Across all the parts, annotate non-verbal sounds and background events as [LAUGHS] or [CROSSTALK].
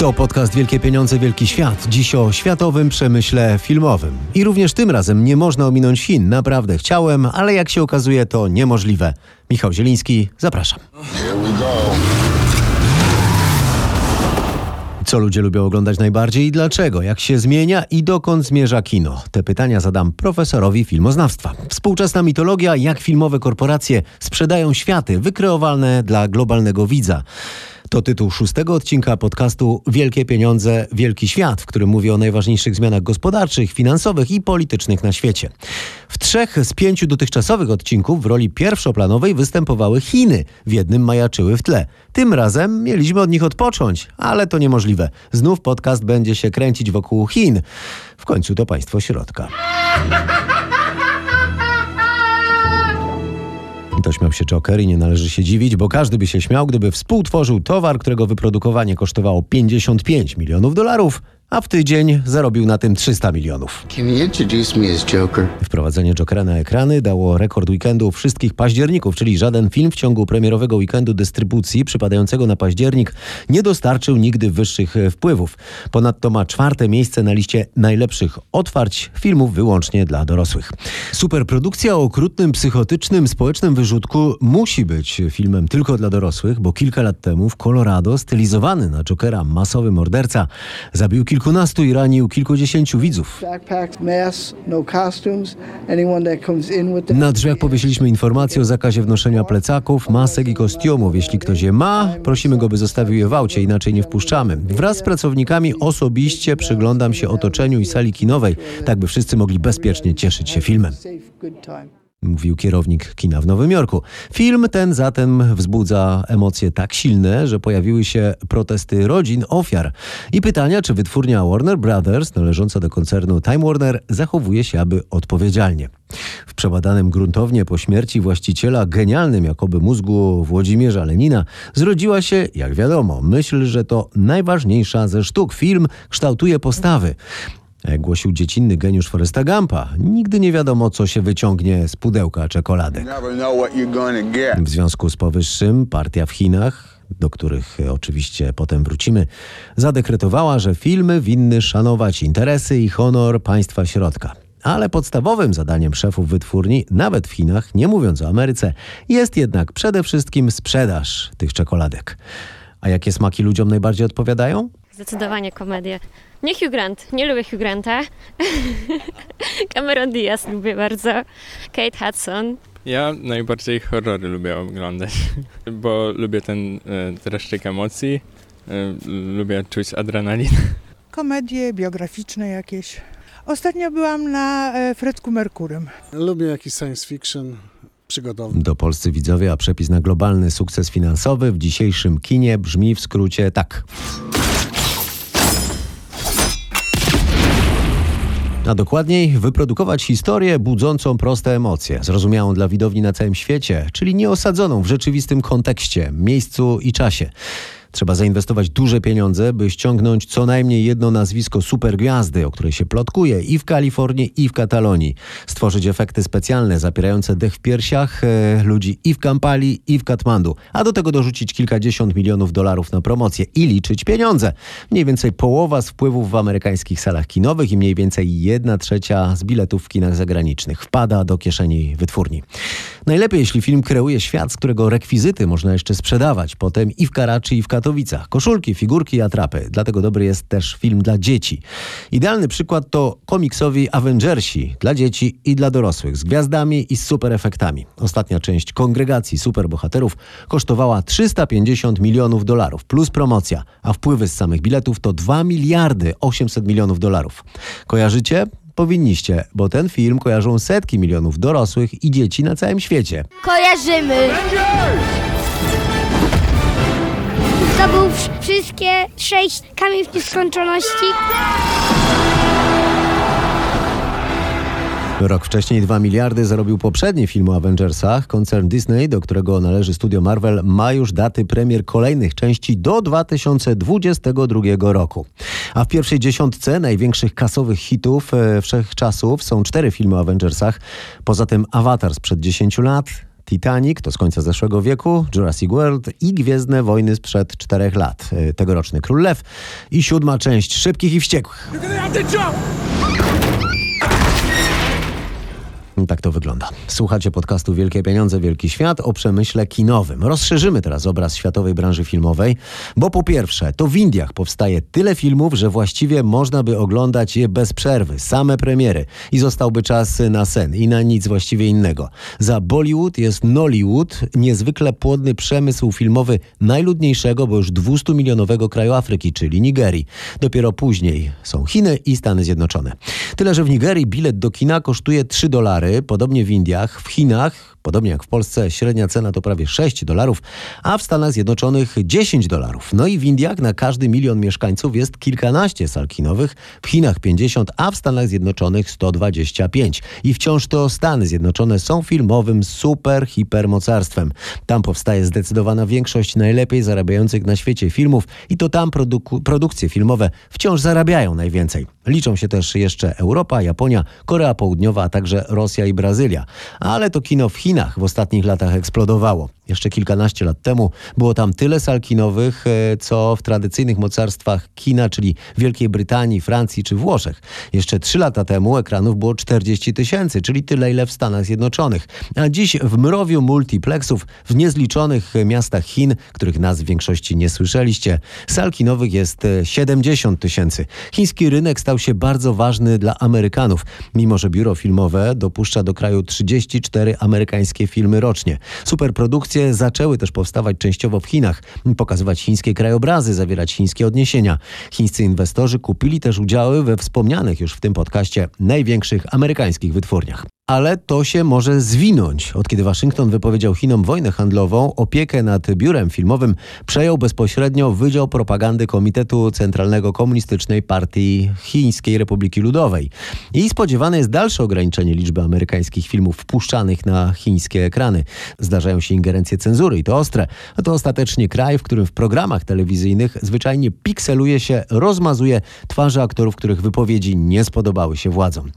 To podcast Wielkie Pieniądze, Wielki Świat. Dziś o światowym przemyśle filmowym. I również tym razem nie można ominąć Chin. Naprawdę chciałem, ale jak się okazuje, to niemożliwe. Michał Zieliński, zapraszam. Co ludzie lubią oglądać najbardziej i dlaczego? Jak się zmienia i dokąd zmierza kino? Te pytania zadam profesorowi filmoznawstwa. Współczesna mitologia, jak filmowe korporacje sprzedają światy wykreowalne dla globalnego widza. To tytuł szóstego odcinka podcastu Wielkie Pieniądze, Wielki Świat, w którym mówię o najważniejszych zmianach gospodarczych, finansowych i politycznych na świecie. W trzech z pięciu dotychczasowych odcinków w roli pierwszoplanowej występowały Chiny, w jednym majaczyły w tle. Tym razem mieliśmy od nich odpocząć, ale to niemożliwe. Znów podcast będzie się kręcić wokół Chin. W końcu to państwo środka. [LAUGHS] To śmiał się Joker i nie należy się dziwić, bo każdy by się śmiał, gdyby współtworzył towar, którego wyprodukowanie kosztowało 55 milionów dolarów, a w tydzień zarobił na tym 300 milionów. Wprowadzenie Jokera na ekrany dało rekord weekendu wszystkich październików, czyli żaden film w ciągu premierowego weekendu dystrybucji przypadającego na październik nie dostarczył nigdy wyższych e, wpływów. Ponadto ma czwarte miejsce na liście najlepszych otwarć filmów wyłącznie dla dorosłych. Superprodukcja o okrutnym, psychotycznym, społecznym wyrzutku musi być filmem tylko dla dorosłych, bo kilka lat temu w Colorado stylizowany na Jokera masowy morderca zabił kilkunastu i ranił kilkudziesięciu widzów. no. Na drzwiach powiesiliśmy informację o zakazie wnoszenia plecaków, masek i kostiumów. Jeśli ktoś je ma, prosimy go, by zostawił je w aucie, inaczej nie wpuszczamy. Wraz z pracownikami osobiście przyglądam się otoczeniu i sali kinowej, tak by wszyscy mogli bezpiecznie cieszyć się filmem. Mówił kierownik kina w Nowym Jorku. Film ten zatem wzbudza emocje tak silne, że pojawiły się protesty rodzin ofiar i pytania, czy wytwórnia Warner Brothers, należąca do koncernu Time Warner, zachowuje się aby odpowiedzialnie. W przebadanym gruntownie po śmierci właściciela genialnym jakoby mózgu Włodzimierza Lenina zrodziła się, jak wiadomo, myśl, że to najważniejsza ze sztuk. Film kształtuje postawy. Jak głosił dziecinny geniusz Foresta Gampa, nigdy nie wiadomo, co się wyciągnie z pudełka czekoladek. W związku z powyższym partia w Chinach, do których e, oczywiście potem wrócimy, zadekretowała, że filmy winny szanować interesy i honor państwa środka. Ale podstawowym zadaniem szefów wytwórni, nawet w Chinach, nie mówiąc o Ameryce, jest jednak przede wszystkim sprzedaż tych czekoladek. A jakie smaki ludziom najbardziej odpowiadają? Zdecydowanie komedię. Nie Hugh Grant, nie lubię Hugh Granta. [LAUGHS] Cameron Diaz lubię bardzo. Kate Hudson. Ja najbardziej horrory lubię oglądać, [LAUGHS] bo lubię ten e, dreszczyk emocji, e, lubię czuć adrenalin. komedie biograficzne jakieś. Ostatnio byłam na e, Fredku Merkurym. Lubię jakiś science fiction przygodowy. Do polscy widzowie, a przepis na globalny sukces finansowy w dzisiejszym kinie brzmi w skrócie tak. A dokładniej wyprodukować historię budzącą proste emocje, zrozumiałą dla widowni na całym świecie, czyli nieosadzoną w rzeczywistym kontekście, miejscu i czasie. Trzeba zainwestować duże pieniądze, by ściągnąć co najmniej jedno nazwisko supergwiazdy, o której się plotkuje i w Kalifornii, i w Katalonii. Stworzyć efekty specjalne zapierające dech w piersiach e, ludzi i w Kampali, i w Katmandu. A do tego dorzucić kilkadziesiąt milionów dolarów na promocję i liczyć pieniądze. Mniej więcej połowa z wpływów w amerykańskich salach kinowych i mniej więcej jedna trzecia z biletów w kinach zagranicznych wpada do kieszeni wytwórni. Najlepiej, jeśli film kreuje świat, z którego rekwizyty można jeszcze sprzedawać potem i w Karachi, i w Katowicach. Koszulki, figurki i atrapy. Dlatego dobry jest też film dla dzieci. Idealny przykład to komiksowi Avengersi dla dzieci i dla dorosłych z gwiazdami i z super efektami. Ostatnia część kongregacji superbohaterów kosztowała 350 milionów dolarów plus promocja, a wpływy z samych biletów to 2 miliardy 800 milionów dolarów. Kojarzycie? Powinniście, bo ten film kojarzą setki milionów dorosłych i dzieci na całym świecie. Kojarzymy. Zdobył wsz- wszystkie sześć kamień w nieskończoności. Rok wcześniej 2 miliardy zarobił poprzedni film o Avengersach. Koncern Disney, do którego należy studio Marvel, ma już daty premier kolejnych części do 2022 roku. A w pierwszej dziesiątce największych kasowych hitów e, wszechczasów są cztery filmy o Avengersach. Poza tym Avatar sprzed 10 lat, Titanic to z końca zeszłego wieku, Jurassic World i Gwiezdne Wojny sprzed czterech lat. E, Tegoroczny Król Lew i siódma część Szybkich i Wściekłych. Tak to wygląda. Słuchacie podcastu Wielkie Pieniądze, Wielki Świat o przemyśle kinowym. Rozszerzymy teraz obraz światowej branży filmowej, bo po pierwsze, to w Indiach powstaje tyle filmów, że właściwie można by oglądać je bez przerwy, same premiery i zostałby czas na sen i na nic właściwie innego. Za Bollywood jest Nollywood, niezwykle płodny przemysł filmowy najludniejszego, bo już 200-milionowego kraju Afryki, czyli Nigerii. Dopiero później są Chiny i Stany Zjednoczone. Tyle, że w Nigerii bilet do kina kosztuje 3 dolary, podobnie w Indiach, w Chinach, podobnie jak w Polsce, średnia cena to prawie 6 dolarów, a w Stanach Zjednoczonych 10 dolarów. No i w Indiach na każdy milion mieszkańców jest kilkanaście sal kinowych, w Chinach 50, a w Stanach Zjednoczonych 125. I wciąż to Stany Zjednoczone są filmowym super hipermocarstwem. Tam powstaje zdecydowana większość najlepiej zarabiających na świecie filmów i to tam produku- produkcje filmowe wciąż zarabiają najwięcej. Liczą się też jeszcze Europa, Japonia, Korea Południowa, a także Rosja i Brazylia. Ale to kino w Chinach w ostatnich latach eksplodowało. Jeszcze kilkanaście lat temu było tam tyle sal kinowych, e, co w tradycyjnych mocarstwach kina, czyli Wielkiej Brytanii, Francji czy Włoszech. Jeszcze trzy lata temu ekranów było 40 tysięcy, czyli tyle ile w Stanach Zjednoczonych. A dziś w mrowiu multiplexów w niezliczonych miastach Chin, których nazw w większości nie słyszeliście, sal kinowych jest e, 70 tysięcy. Chiński rynek stał się bardzo ważny dla Amerykanów, mimo że biuro filmowe dopuszcza do kraju 34 amerykańskie filmy rocznie. Superprodukcje zaczęły też powstawać częściowo w Chinach, pokazywać chińskie krajobrazy, zawierać chińskie odniesienia. Chińscy inwestorzy kupili też udziały we wspomnianych już w tym podcaście największych amerykańskich wytwórniach. Ale to się może zwinąć. Od kiedy Waszyngton wypowiedział Chinom wojnę handlową, opiekę nad biurem filmowym przejął bezpośrednio Wydział Propagandy Komitetu Centralnego Komunistycznej Partii Chińskiej Republiki Ludowej. I spodziewane jest dalsze ograniczenie liczby amerykańskich filmów wpuszczanych na chińskie ekrany. Zdarzają się ingerencje cenzury i to ostre. A to ostatecznie kraj, w którym w programach telewizyjnych zwyczajnie pikseluje się, rozmazuje twarze aktorów, których wypowiedzi nie spodobały się władzom.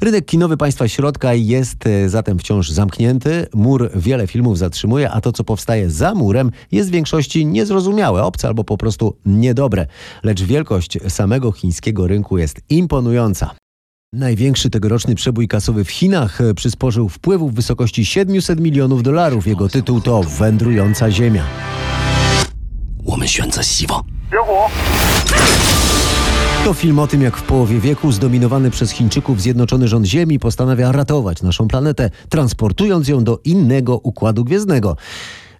Rynek kinowy państwa środka jest e, zatem wciąż zamknięty. Mur wiele filmów zatrzymuje, a to, co powstaje za murem, jest w większości niezrozumiałe, obce albo po prostu niedobre. Lecz wielkość samego chińskiego rynku jest imponująca. Największy tegoroczny przebój kasowy w Chinach e, przysporzył wpływów w wysokości 700 milionów dolarów. Jego tytuł to Wędrująca Ziemia. To film o tym, jak w połowie wieku zdominowany przez Chińczyków zjednoczony rząd Ziemi postanawia ratować naszą planetę, transportując ją do innego układu gwiezdnego.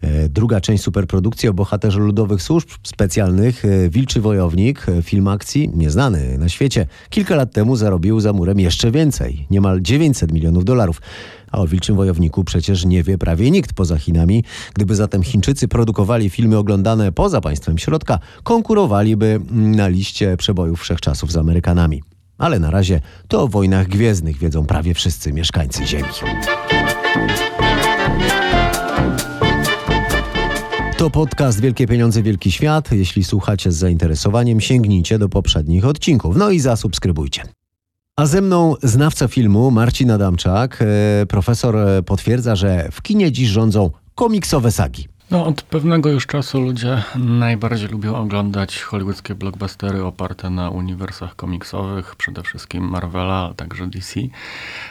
E, Druga część superprodukcji o bohaterze ludowych służb specjalnych, e, Wilczy Wojownik, e, film akcji nieznany na świecie, kilka lat temu zarobił za murem jeszcze więcej, niemal 900 milionów dolarów. A o Wilczym Wojowniku przecież nie wie prawie nikt poza Chinami. Gdyby zatem Chińczycy produkowali filmy oglądane poza państwem środka, konkurowaliby na liście przebojów wszechczasów z Amerykanami. Ale na razie to o wojnach gwiezdnych wiedzą prawie wszyscy mieszkańcy Ziemi. To podcast Wielkie Pieniądze, Wielki Świat. Jeśli słuchacie z zainteresowaniem, sięgnijcie do poprzednich odcinków. No i zasubskrybujcie. A ze mną znawca filmu Marcin Adamczak. E, Profesor e, potwierdza, że w kinie dziś rządzą komiksowe sagi. No, od pewnego już czasu ludzie najbardziej lubią oglądać hollywoodzkie blockbustery oparte na uniwersach komiksowych, przede wszystkim Marvela, a także DC,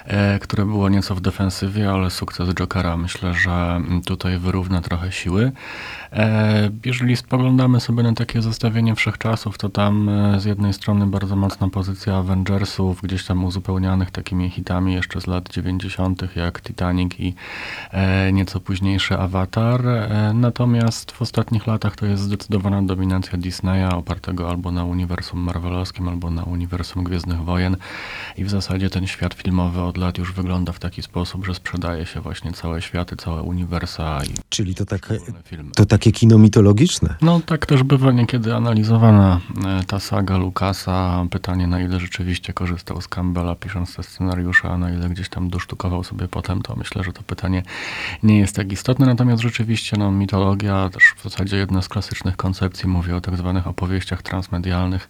e, które było nieco w defensywie, ale sukces Jokera myślę, że tutaj wyrówna trochę siły. E, jeżeli spoglądamy sobie na takie zestawienie wszechczasów, to tam e, z jednej strony bardzo mocna pozycja Avengersów, gdzieś tam uzupełnianych takimi hitami jeszcze z lat 90., jak Titanic i nieco późniejszy Avatar. Natomiast w ostatnich latach to jest zdecydowana dominacja Disneya, opartego albo na uniwersum marvelowskim, albo na uniwersum Gwiezdnych Wojen. I w zasadzie ten świat filmowy od lat już wygląda w taki sposób, że sprzedaje się właśnie całe światy, całe uniwersa i Czyli to, tak, filmy. to takie kino mitologiczne. No tak też bywa niekiedy analizowana e, ta saga Lucasa. Pytanie na ile rzeczywiście korzystał z Campbella pisząc te scenariusze, a na ile gdzieś tam dosztukował sobie potem, to myślę, że to pytanie nie jest tak istotne. Natomiast rzeczywiście no, mitologia, też w zasadzie jedna z klasycznych koncepcji mówi o tak zwanych opowieściach transmedialnych,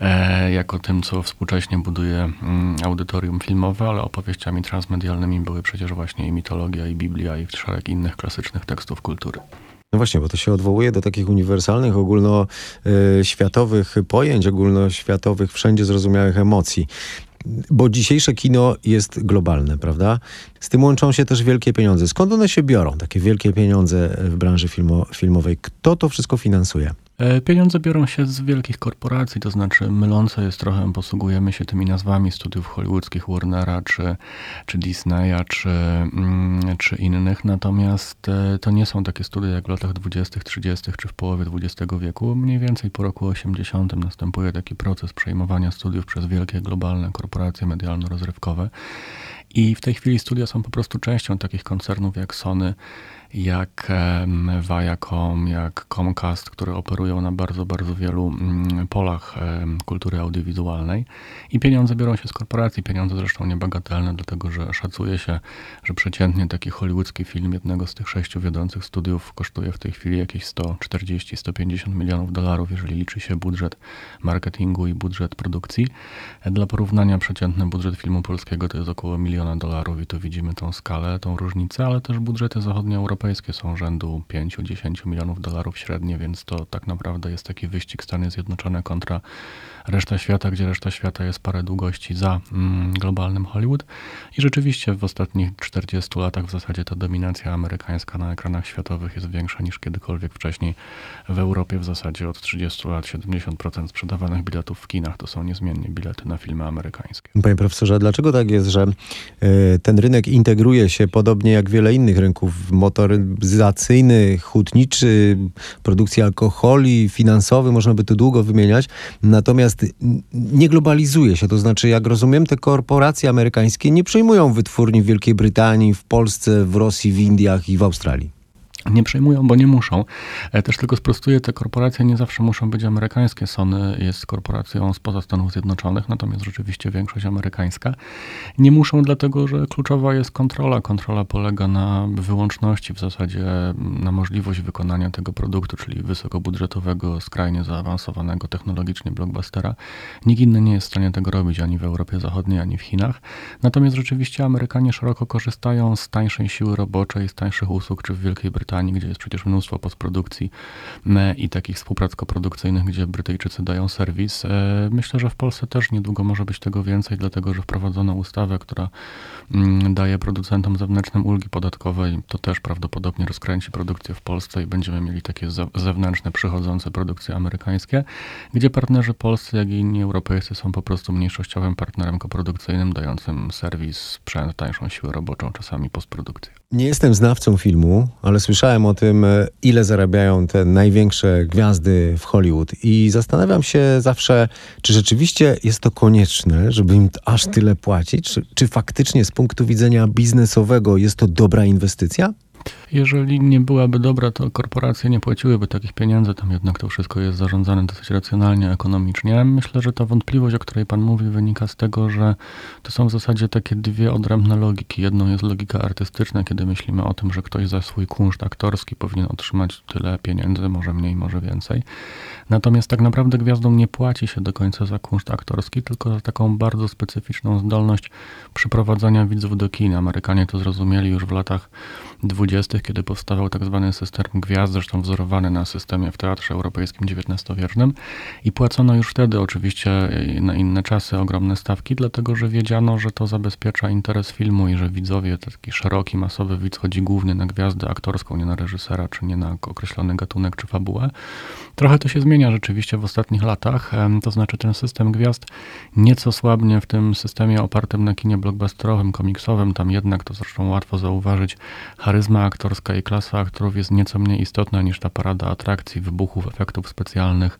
e, jako tym, co współcześnie buduje mm, audytorium filmowe, ale opowieściami transmedialnymi były przecież właśnie i mitologia, i Biblia, i szereg innych klasycznych tekstów kultury. No właśnie, bo to się odwołuje do takich uniwersalnych, ogólnoświatowych pojęć, ogólnoświatowych, wszędzie zrozumiałych emocji. Bo dzisiejsze kino jest globalne, prawda? Z tym łączą się też wielkie pieniądze. Skąd one się biorą, takie wielkie pieniądze w branży filmo, filmowej? Kto to wszystko finansuje? E, pieniądze biorą się z wielkich korporacji, to znaczy mylące jest trochę, posługujemy się tymi nazwami studiów hollywoodzkich Warnera, czy, czy Disneya, czy, mm, czy innych, natomiast e, to nie są takie studia jak w latach 20., 30., czy w połowie XX wieku. Mniej więcej po roku 80 następuje taki proces przejmowania studiów przez wielkie globalne korporacje medialno-rozrywkowe i w tej chwili studia są po prostu częścią takich koncernów jak Sony, jak Viacom, jak Comcast, które operują na bardzo, bardzo wielu mm, polach kultury audiowizualnej. I pieniądze biorą się z korporacji, pieniądze zresztą niebagatelne, dlatego że szacuje się, że przeciętnie taki hollywoodzki film jednego z tych sześciu wiodących studiów kosztuje w tej chwili jakieś 140-150 milionów dolarów, jeżeli liczy się budżet marketingu i budżet produkcji. Dla porównania przeciętny budżet filmu polskiego to jest około miliona dolarów i tu widzimy tą skalę, tą różnicę, ale też budżety zachodnioeuropejskie europejskie są rzędu 5-10 milionów dolarów średnie, więc to tak naprawdę jest taki wyścig Stany Zjednoczone kontra reszta świata, gdzie reszta świata jest parę długości za mm, globalnym Hollywood. I rzeczywiście w ostatnich 40 latach w zasadzie ta dominacja amerykańska na ekranach światowych jest większa niż kiedykolwiek wcześniej. W Europie w zasadzie od 30 lat 70% sprzedawanych biletów w kinach to są niezmiennie bilety na filmy amerykańskie. Panie profesorze, dlaczego tak jest, że ten rynek integruje się podobnie jak wiele innych rynków motoryzacyjny, hutniczy, produkcji alkoholi, finansowy, można by tu długo wymieniać, natomiast nie globalizuje się, to znaczy, jak rozumiem, te korporacje amerykańskie nie przejmują wytwórni w Wielkiej Brytanii, w Polsce, w Rosji, w Indiach i w Australii. Nie przejmują, bo nie muszą. E, też tylko sprostuję, te korporacje nie zawsze muszą być amerykańskie. Sony jest korporacją spoza Stanów Zjednoczonych, natomiast rzeczywiście większość amerykańska. Nie muszą, dlatego że kluczowa jest kontrola. Kontrola polega na wyłączności, w zasadzie na możliwość wykonania tego produktu, czyli wysokobudżetowego, skrajnie zaawansowanego technologicznie blockbustera. Nikt inny nie jest w stanie tego robić ani w Europie Zachodniej, ani w Chinach. Natomiast rzeczywiście Amerykanie szeroko korzystają z tańszej siły roboczej, z tańszych usług, czy w Wielkiej Brytanii Brytanii, gdzie jest przecież mnóstwo postprodukcji i takich współprac koprodukcyjnych, gdzie Brytyjczycy dają serwis. E, myślę, że w Polsce też niedługo może być tego więcej, dlatego że wprowadzono ustawę, która mm, daje producentom zewnętrznym ulgi podatkowe i to też prawdopodobnie rozkręci produkcję w Polsce i będziemy mieli takie zewnętrzne, przychodzące produkcje amerykańskie, gdzie partnerzy polscy, jak i inni europejscy są po prostu mniejszościowym partnerem koprodukcyjnym, dającym serwis, sprzęt, tańszą siłę roboczą, czasami postprodukcję. Nie jestem znawcą filmu, ale słyszałem o tym, e, ile zarabiają te największe gwiazdy w Hollywood i zastanawiam się zawsze, czy rzeczywiście jest to konieczne, żeby im aż tyle płacić, czy, czy faktycznie z punktu widzenia biznesowego jest to dobra inwestycja? Jeżeli nie byłaby dobra, to korporacje nie płaciłyby takich pieniędzy, tam jednak to wszystko jest zarządzane dosyć racjonalnie, ekonomicznie. Myślę, że ta wątpliwość, o której Pan mówi, wynika z tego, że to są w zasadzie takie dwie odrębne logiki. Jedną jest logika artystyczna, kiedy myślimy o tym, że ktoś za swój kunszt aktorski powinien otrzymać tyle pieniędzy, może mniej, może więcej. Natomiast tak naprawdę gwiazdom nie płaci się do końca za kunszt aktorski, tylko za taką bardzo specyficzną zdolność przyprowadzania widzów do kina. Amerykanie to zrozumieli już w latach 20., kiedy powstawał tak zwany system gwiazd, zresztą wzorowany na systemie w Teatrze Europejskim XIX-wiecznym i płacono już wtedy oczywiście na inne czasy ogromne stawki, dlatego że wiedziano, że to zabezpiecza interes filmu i że widzowie, taki szeroki, masowy widz chodzi głównie na gwiazdę aktorską, nie na reżysera, czy nie na określony gatunek, czy fabułę. Trochę to się zmienia rzeczywiście w ostatnich latach, to znaczy ten system gwiazd nieco słabnie w tym systemie opartym na kinie blockbusterowym, komiksowym, tam jednak, to zresztą łatwo zauważyć, charyzma aktorska i klasa aktorów jest nieco mniej istotna niż ta parada atrakcji, wybuchów, efektów specjalnych.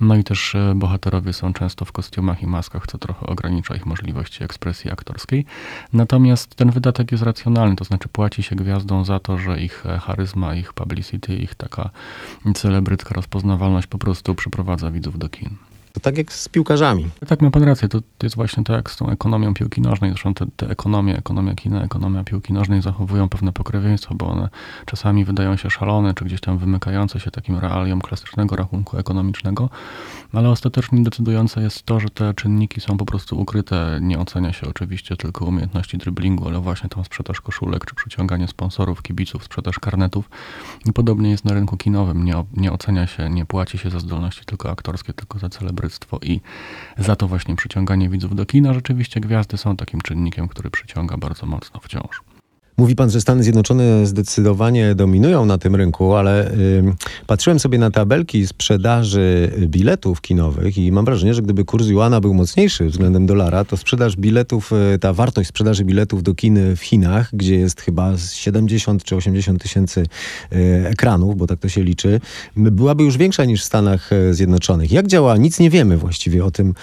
No i też e, bohaterowie są często w kostiumach i maskach, co trochę ogranicza ich możliwości ekspresji aktorskiej. Natomiast ten wydatek jest racjonalny, to znaczy płaci się gwiazdom za to, że ich e, charyzma, ich publicity, ich taka celebrycka rozpoznawalność po prostu przyprowadza widzów do kin. To tak jak z piłkarzami. Tak, ma pan rację. To, to jest właśnie tak jak z tą ekonomią piłki nożnej. Zresztą te, te ekonomie, ekonomia kina, ekonomia piłki nożnej zachowują pewne pokrewieństwo, bo one czasami wydają się szalone, czy gdzieś tam wymykające się takim realiom klasycznego rachunku ekonomicznego, ale ostatecznie decydujące jest to, że te czynniki są po prostu ukryte. Nie ocenia się oczywiście tylko umiejętności driblingu, ale właśnie tam sprzedaż koszulek, czy przyciąganie sponsorów, kibiców, sprzedaż karnetów. I podobnie jest na rynku kinowym. Nie, nie ocenia się, nie płaci się za zdolności tylko aktorskie, tylko za i za to właśnie przyciąganie widzów do kina. Rzeczywiście gwiazdy są takim czynnikiem, który przyciąga bardzo mocno wciąż. Mówi pan, że Stany Zjednoczone zdecydowanie dominują na tym rynku, ale y, patrzyłem sobie na tabelki sprzedaży biletów kinowych i mam wrażenie, że gdyby kurs juana był mocniejszy względem dolara, to sprzedaż biletów, y, ta wartość sprzedaży biletów do kin w Chinach, gdzie jest chyba z 70 czy 80 tysięcy y, ekranów, bo tak to się liczy, byłaby już większa niż w Stanach y, Zjednoczonych. Jak działa? Nic nie wiemy właściwie o tym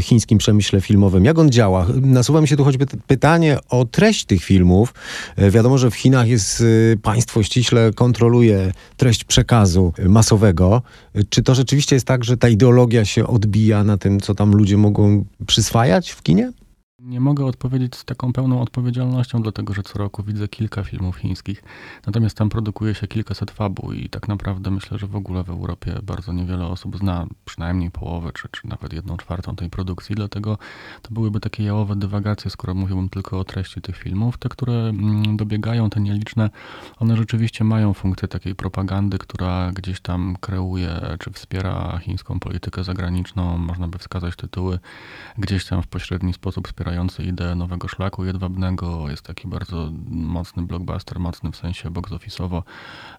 chińskim przemyśle filmowym. Jak on działa? Nasuwa mi się tu choćby pytanie o treść tych filmów. E, Wiadomo, że w Chinach jest y, państwo ściśle kontroluje treść przekazu y, masowego. Czy to rzeczywiście jest tak, że ta ideologia się odbija na tym, co tam ludzie mogą przyswajać w kinie? Nie mogę odpowiedzieć z taką pełną odpowiedzialnością, dlatego że co roku widzę kilka filmów chińskich. Natomiast tam produkuje się kilkaset fabuł i tak naprawdę myślę, że w ogóle w Europie bardzo niewiele osób zna przynajmniej połowę, czy, czy nawet jedną czwartą tej produkcji. Dlatego to byłyby takie jałowe dywagacje, skoro mówiłbym tylko o treści tych filmów. Te, które mm, dobiegają, te nieliczne, one rzeczywiście mają funkcję takiej propagandy, która gdzieś tam kreuje czy wspiera chińską politykę zagraniczną. Można by wskazać tytuły gdzieś tam w pośredni sposób wspierający ideę nowego szlaku jedwabnego. Jest taki bardzo mocny blockbuster, mocny w sensie box office'owo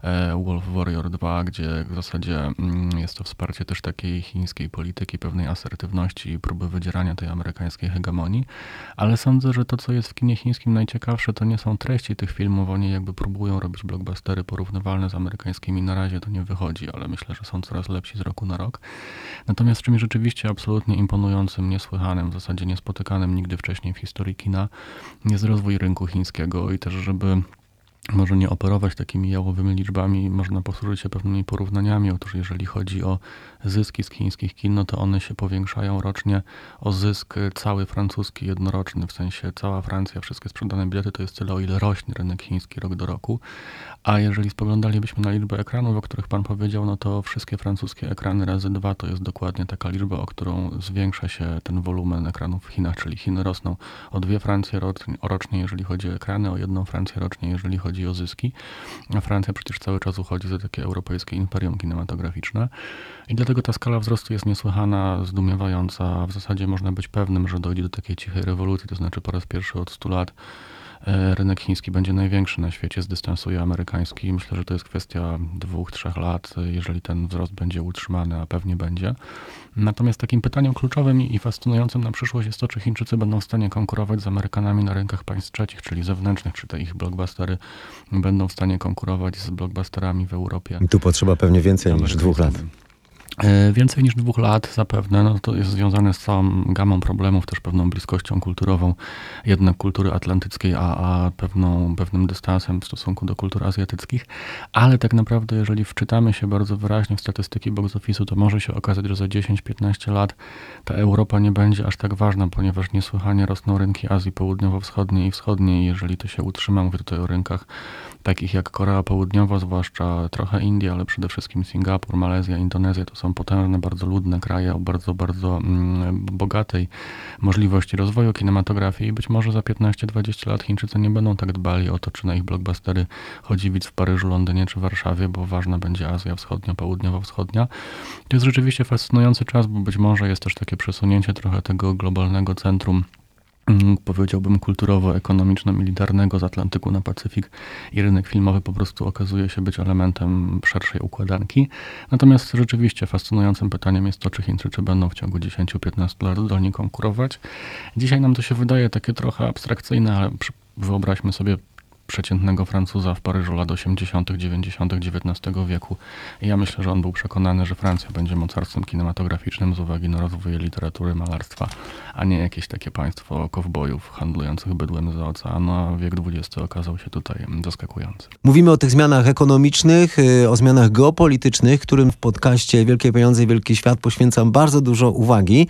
e, Wolf Warrior 2, gdzie w zasadzie mm, jest to wsparcie też takiej chińskiej polityki, pewnej asertywności i próby wydzierania tej amerykańskiej hegemonii. Ale sądzę, że to, co jest w kinie chińskim najciekawsze, to nie są treści tych filmów. Oni jakby próbują robić blockbustery porównywalne z amerykańskimi. Na razie to nie wychodzi, ale myślę, że są coraz lepsi z roku na rok. Natomiast czymś rzeczywiście absolutnie imponującym, niesłychanym, w zasadzie niespotykanym nigdy wcześniej w historii kina jest rozwój rynku chińskiego i też, żeby może nie operować takimi jałowymi liczbami, można posłużyć się pewnymi porównaniami. Otóż jeżeli chodzi o zyski z chińskich kin, no to one się powiększają rocznie o zysk cały francuski jednoroczny, w sensie cała Francja, wszystkie sprzedane bilety to jest tyle, o ile rośnie rynek chiński rok do roku. A jeżeli spoglądalibyśmy na liczbę ekranów, o których pan powiedział, no to wszystkie francuskie ekrany razy dwa to jest dokładnie taka liczba, o którą zwiększa się ten wolumen ekranów w Chinach, czyli Chiny rosną o dwie Francje rocznie, jeżeli chodzi o ekrany, o jedną Francję rocznie, jeżeli chodzi o zyski. A Francja przecież cały czas uchodzi za takie europejskie imperium kinematograficzne. I dlatego ta skala wzrostu jest niesłychana, zdumiewająca. W zasadzie można być pewnym, że dojdzie do takiej cichej rewolucji, to znaczy po raz pierwszy od 100 lat rynek chiński będzie największy na świecie, zdystansuje amerykański. Myślę, że to jest kwestia dwóch, trzech lat, jeżeli ten wzrost będzie utrzymany, a pewnie będzie. Natomiast takim pytaniem kluczowym i fascynującym na przyszłość jest to, czy Chińczycy będą w stanie konkurować z Amerykanami na rynkach państw trzecich, czyli zewnętrznych, czy te ich blockbustery będą w stanie konkurować z blockbusterami w Europie. Tu potrzeba pewnie więcej niż dwóch lat. E, Więcej niż dwóch lat zapewne, no to jest związane z całą gamą problemów, też pewną bliskością kulturową jednak kultury atlantyckiej, a, a pewną, pewnym dystansem w stosunku do kultur azjatyckich, ale tak naprawdę jeżeli wczytamy się bardzo wyraźnie w statystyki box office'u, to może się okazać, że za 10-15 lat ta Europa nie będzie aż tak ważna, ponieważ niesłychanie rosną rynki Azji Południowo-Wschodniej i Wschodniej, jeżeli to się utrzyma, mówię tutaj o rynkach takich jak Korea Południowa, zwłaszcza trochę Indie, ale przede wszystkim Singapur, Malezja, Indonezja, to są potężne, bardzo ludne kraje o bardzo, bardzo mm, bogatej możliwości rozwoju kinematografii i być może za 15-20 lat Chińczycy nie będą tak dbali o to, czy na ich blockbustery chodzi widz w Paryżu, Londynie czy Warszawie, bo ważna będzie Azja Wschodnia, Południowo-Wschodnia. To jest rzeczywiście fascynujący czas, bo być może jest też takie przesunięcie trochę tego globalnego centrum powiedziałbym kulturowo-ekonomiczno-militarnego z Atlantyku na Pacyfik i rynek filmowy po prostu okazuje się być elementem szerszej układanki. Natomiast rzeczywiście fascynującym pytaniem jest to, czy Chińczycy będą w ciągu 10-15 lat zdolni konkurować. Dzisiaj nam to się wydaje takie trochę abstrakcyjne, ale wyobraźmy sobie przeciętnego Francuza w Paryżu lat 80., 90. XIX wieku. I ja myślę, że on był przekonany, że Francja będzie mocarstwem kinematograficznym z uwagi na rozwój literatury, malarstwa, a nie jakieś takie państwo kowbojów handlujących bydłem za oceanu, a wiek XX okazał się tutaj zaskakujący. Mówimy o tych zmianach ekonomicznych, y, o zmianach geopolitycznych, którym w podcaście Wielkie Pieniądze i Wielki Świat poświęcam bardzo dużo uwagi.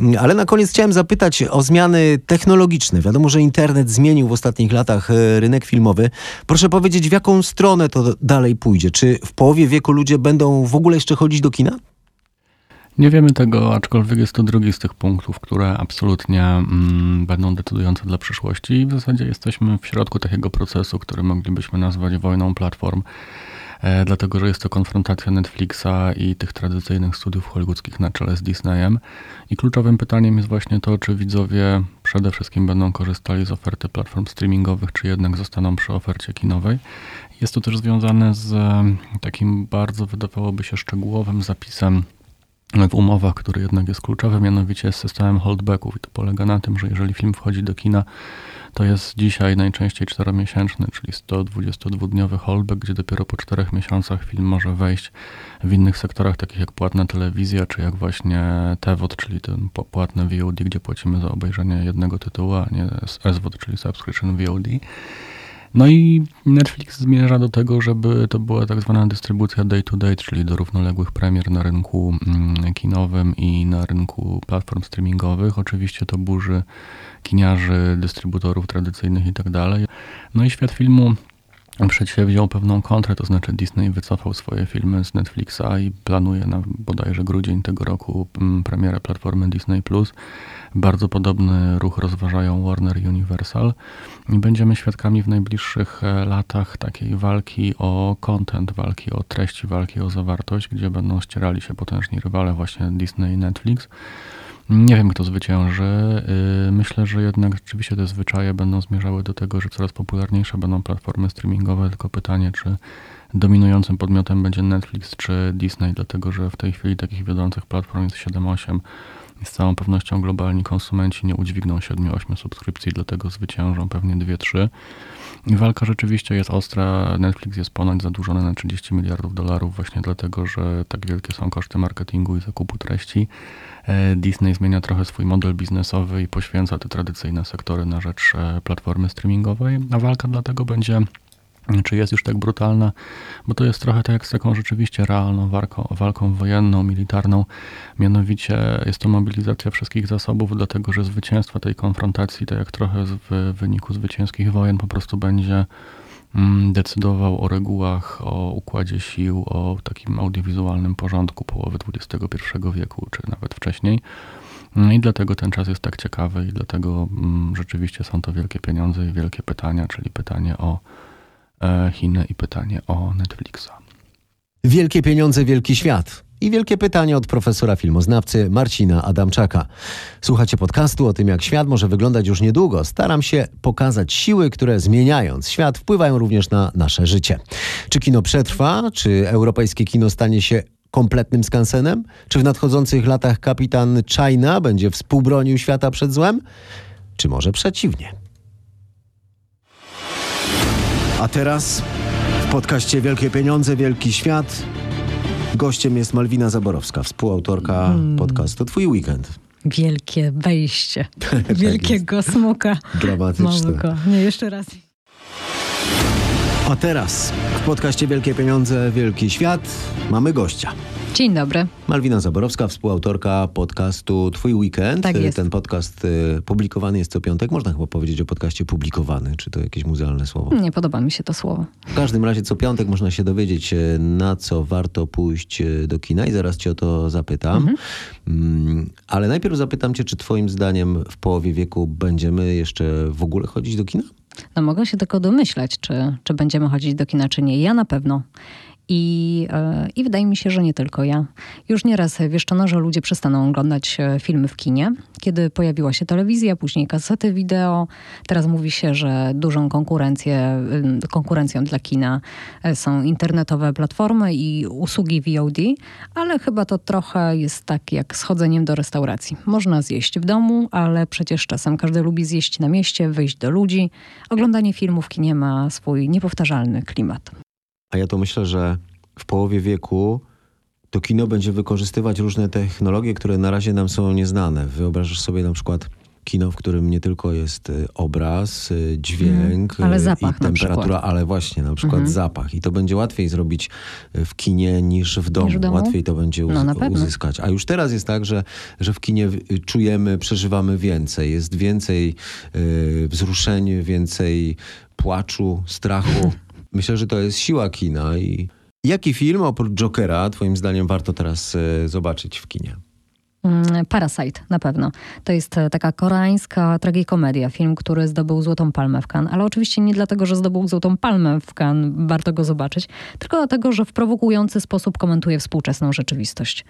Mm, Ale na koniec chciałem zapytać o zmiany technologiczne. Wiadomo, że internet zmienił w ostatnich latach y, rynek filmowy. Proszę powiedzieć, w jaką stronę to dalej pójdzie? Czy w połowie wieku ludzie będą w ogóle jeszcze chodzić do kina? Nie wiemy tego, aczkolwiek jest to drugi z tych punktów, które absolutnie mm, będą decydujące dla przyszłości i w zasadzie jesteśmy w środku takiego procesu, który moglibyśmy nazwać wojną platform, dlatego że jest to konfrontacja Netflixa i tych tradycyjnych studiów hollywoodzkich na czele z Disneyem. I kluczowym pytaniem jest właśnie to, czy widzowie przede wszystkim będą korzystali z oferty platform streamingowych, czy jednak zostaną przy ofercie kinowej. Jest to też związane z e, takim bardzo, wydawałoby się, szczegółowym zapisem w umowach, który jednak jest kluczowy, mianowicie z systemem holdbacków. I to polega na tym, że jeżeli film wchodzi do kina, to jest dzisiaj najczęściej czteromiesięczny, czyli 122-dniowy holdback, gdzie dopiero po czterech miesiącach film może wejść w innych sektorach, takich jak płatna telewizja, czy jak właśnie TVOD, czyli ten płatne VOD, gdzie płacimy za obejrzenie jednego tytułu, a nie SVOD, czyli Subscription VOD. No i Netflix zmierza do tego, żeby to była tak zwana dystrybucja day-to-day, czyli do równoległych premier na rynku mm, kinowym i na rynku platform streamingowych. Oczywiście to burzy kiniarzy, dystrybutorów tradycyjnych i tak. No i świat filmu przedsięwziął pewną kontrę, to znaczy Disney wycofał swoje filmy z Netflixa i planuje na bodajże grudzień tego roku mm, premierę platformy Disney+. Bardzo podobny ruch rozważają Warner Universal i będziemy świadkami w najbliższych e, latach takiej walki o content, walki o treści, walki o zawartość, gdzie będą ścierali się potężni rywale właśnie Disney i Netflix. Nie wiem, kto zwycięży. Yy, Myślę, że jednak rzeczywiście te zwyczaje będą zmierzały do tego, że coraz popularniejsze będą platformy streamingowe, tylko pytanie, czy dominującym podmiotem będzie Netflix czy Disney, dlatego że w tej chwili takich wiodących platform jest 7-8 i z całą pewnością globalni konsumenci nie udźwigną 7-8 subskrypcji, dlatego zwyciężą pewnie 2-3. I walka rzeczywiście jest ostra. Netflix jest ponoć zadłużony na 30 miliardów dolarów właśnie dlatego, że tak wielkie są koszty marketingu i zakupu treści. E, Disney zmienia trochę swój model biznesowy i poświęca te tradycyjne sektory na rzecz e, platformy streamingowej, a walka dlatego będzie czy jest już tak brutalna, bo to jest trochę tak jak z taką rzeczywiście realną walką, walką wojenną, militarną. Mianowicie jest to mobilizacja wszystkich zasobów, dlatego że zwycięstwo tej konfrontacji, tak jak trochę w wyniku zwycięskich wojen, po prostu będzie mm, decydował o regułach, o układzie sił, o takim audiowizualnym porządku połowy XXI wieku, czy nawet wcześniej. No I dlatego ten czas jest tak ciekawy i dlatego mm, rzeczywiście są to wielkie pieniądze i wielkie pytania, czyli pytanie o Chiny i pytanie o Netflixa. Wielkie pieniądze, wielki świat. I wielkie pytanie od profesora filmoznawcy Marcina Adamczaka. Słuchacie podcastu o tym, jak świat może wyglądać już niedługo. Staram się pokazać siły, które zmieniając świat wpływają również na nasze życie. Czy kino przetrwa? Czy europejskie kino stanie się kompletnym skansenem? Czy w nadchodzących latach kapitan China będzie współbronił świata przed złem? Czy może przeciwnie? A teraz w podcaście Wielkie Pieniądze, Wielki Świat gościem jest Malwina Zaborowska, współautorka podcastu Twój Weekend. Wielkie wejście. [LAUGHS] Wielkiego smoka Dramatyczne. małego. Nie, jeszcze raz. A teraz w podcaście Wielkie Pieniądze, Wielki Świat mamy gościa. Dzień dobry. Malwina Zaborowska, współautorka podcastu Twój Weekend. Tak jest. Ten podcast y, publikowany jest co piątek. Można chyba powiedzieć o podcaście publikowany. Czy to jakieś muzealne słowo? Nie podoba mi się to słowo. W każdym razie co piątek można się dowiedzieć, e, na co warto pójść e, do kina i zaraz cię o to zapytam. Mm, Ale najpierw zapytam cię, czy twoim zdaniem w połowie wieku będziemy jeszcze w ogóle chodzić do kina? No mogę się tylko domyślać, czy, czy będziemy chodzić do kina, czy nie. Ja na pewno. I, e, I wydaje mi się, że nie tylko ja. Już nieraz wieszczono, że ludzie przestaną oglądać e, filmy w kinie. Kiedy pojawiła się telewizja, później kasety wideo. Teraz mówi się, że dużą konkurencję, y, konkurencją dla kina e, są internetowe platformy i usługi VOD, ale chyba to trochę jest tak jak z chodzeniem do restauracji. Można zjeść w domu, ale przecież czasem każdy lubi zjeść na mieście, wyjść do ludzi. Oglądanie filmu w kinie ma swój niepowtarzalny klimat. A ja to myślę, że w połowie wieku to kino będzie wykorzystywać różne technologie, które na razie nam są nieznane. Wyobrażasz sobie na przykład kino, w którym nie tylko jest y, obraz, y, dźwięk ale zapach i temperatura, ale właśnie na przykład Mhm. zapach. I to będzie łatwiej zrobić w kinie niż w domu. w domu? Łatwiej to będzie uz- No, na pewno. uzyskać. A już teraz jest tak, że, że w kinie czujemy, przeżywamy więcej. Jest więcej y, wzruszeń, więcej płaczu, strachu. [LAUGHS] Myślę, że to jest siła kina. I jaki film oprócz Jokera, twoim zdaniem, warto teraz y, zobaczyć w kinie? Mm, Parasite na pewno. To jest e, taka koreańska tragikomedia, film, który zdobył Złotą Palmę w Cannes, ale oczywiście nie dlatego, że zdobył Złotą Palmę w Cannes, warto go zobaczyć, tylko dlatego, że w prowokujący sposób komentuje współczesną rzeczywistość.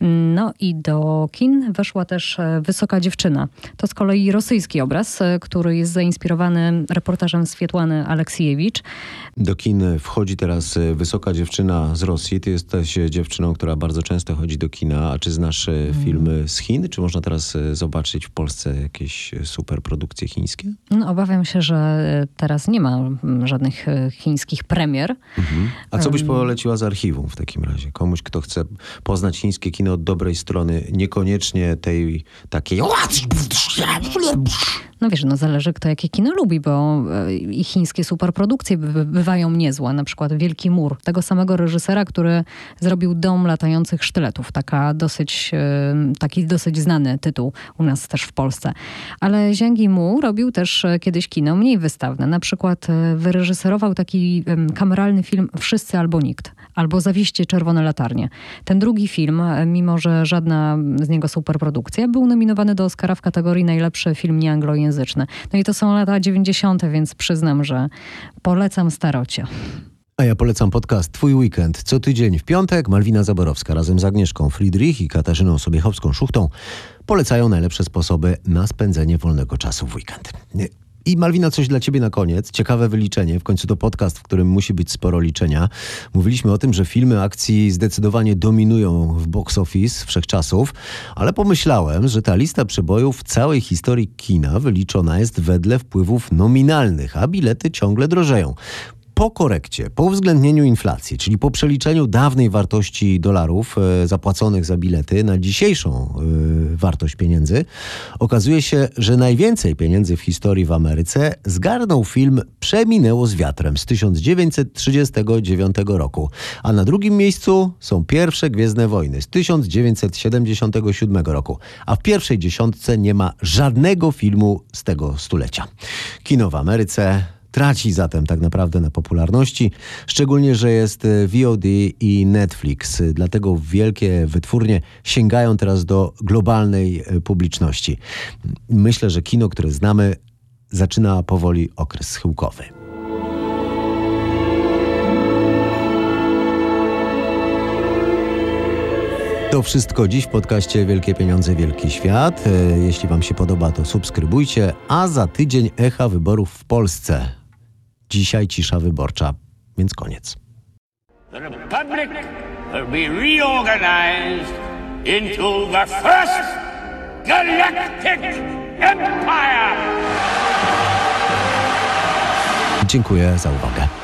Mm, No i do kin weszła też e, Wysoka Dziewczyna. To z kolei rosyjski obraz, e, który jest zainspirowany reportażem Swietłany Aleksiejewicz. Do kin wchodzi teraz wysoka dziewczyna z Rosji. Ty jesteś dziewczyną, która bardzo często chodzi do kina. A czy znasz y, filmy z Chin? Czy można teraz y, zobaczyć w Polsce jakieś y, super produkcje chińskie? No, obawiam się, że e, teraz nie ma żadnych e, chińskich premier. A co byś poleciła z archiwum w takim razie? Komuś, kto chce poznać chińskie kino od dobrej strony, niekoniecznie tej takiej... No wiesz, no zależy kto jakie kino lubi, bo e, i chińskie superprodukcje by- bywają niezłe. Na przykład Wielki Mur, tego samego reżysera, który zrobił Dom latających sztyletów. Taka dosyć, e, taki dosyć znany tytuł u nas też w Polsce. Ale Zhang Yimou robił też e, kiedyś kino mniej wystawne. Na przykład wyreżyserował taki kameralny film Wszyscy albo nikt. Albo Zawieście czerwone latarnie. Ten drugi film, mimo że żadna z niego superprodukcja, był nominowany do Oscara w kategorii najlepszy film nieanglojęzyczny. No i to są lata 90., więc przyznam, że polecam starocie. A ja polecam podcast Twój Weekend. Co tydzień w piątek Malwina Zaborowska razem z Agnieszką Friedrich i Katarzyną Sobiechowską-Szuchtą polecają najlepsze sposoby na spędzenie wolnego czasu w weekend. I Malwina, coś dla ciebie na koniec. Ciekawe wyliczenie. W końcu to podcast, w którym musi być sporo liczenia. Mówiliśmy o tym, że filmy akcji zdecydowanie dominują w box office wszechczasów, ale pomyślałem, że ta lista przebojów w całej historii kina wyliczona jest wedle wpływów nominalnych, a bilety ciągle drożeją po korekcie, po uwzględnieniu inflacji, czyli po przeliczeniu dawnej wartości dolarów e, zapłaconych za bilety na dzisiejszą e, wartość pieniędzy, okazuje się, że najwięcej pieniędzy w historii w Ameryce zgarnął film Przeminęło z wiatrem z 1939 roku, a na drugim miejscu są pierwsze Gwiezdne Wojny z 1977 roku, a w pierwszej dziesiątce nie ma żadnego filmu z tego stulecia. Kino w Ameryce traci zatem tak naprawdę na popularności, szczególnie, że jest e, VOD i Netflix. Dlatego wielkie wytwórnie sięgają teraz do globalnej e, publiczności. Myślę, że kino, które znamy, zaczyna powoli okres schyłkowy. To wszystko dziś w podcaście Wielkie Pieniądze, Wielki Świat. E, Jeśli Wam się podoba, to subskrybujcie, a za tydzień echa wyborów w Polsce. Dzisiaj cisza wyborcza, więc koniec. The Republic will be reorganized into the first galactic empire. Dziękuję za uwagę.